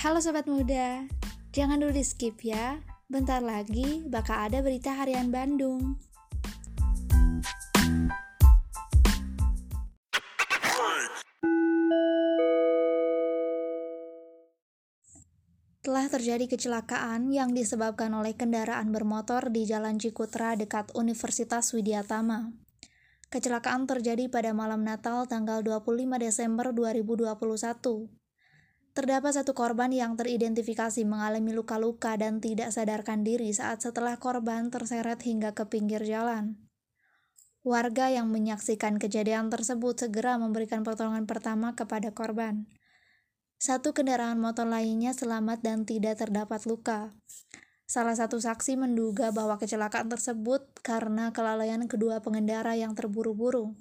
Halo sobat muda, jangan dulu di skip ya. Bentar lagi bakal ada berita harian Bandung. Telah terjadi kecelakaan yang disebabkan oleh kendaraan bermotor di Jalan Cikutra dekat Universitas Widyatama. Kecelakaan terjadi pada malam Natal tanggal 25 Desember 2021. Terdapat satu korban yang teridentifikasi mengalami luka-luka dan tidak sadarkan diri saat setelah korban terseret hingga ke pinggir jalan. Warga yang menyaksikan kejadian tersebut segera memberikan pertolongan pertama kepada korban. Satu kendaraan motor lainnya selamat dan tidak terdapat luka. Salah satu saksi menduga bahwa kecelakaan tersebut karena kelalaian kedua pengendara yang terburu-buru.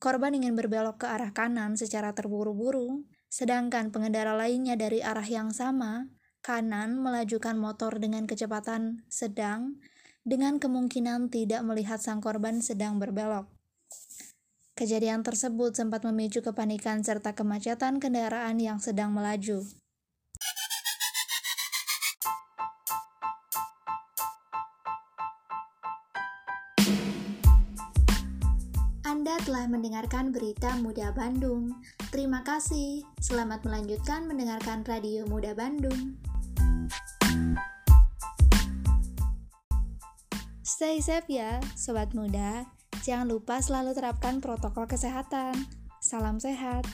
Korban ingin berbelok ke arah kanan secara terburu-buru, sedangkan pengendara lainnya dari arah yang sama, kanan, melajukan motor dengan kecepatan sedang, dengan kemungkinan tidak melihat sang korban sedang berbelok. Kejadian tersebut sempat memicu kepanikan serta kemacetan kendaraan yang sedang melaju. Anda telah mendengarkan berita Muda Bandung. Terima kasih. Selamat melanjutkan mendengarkan Radio Muda Bandung. Stay safe ya, sobat muda. Jangan lupa selalu terapkan protokol kesehatan. Salam sehat.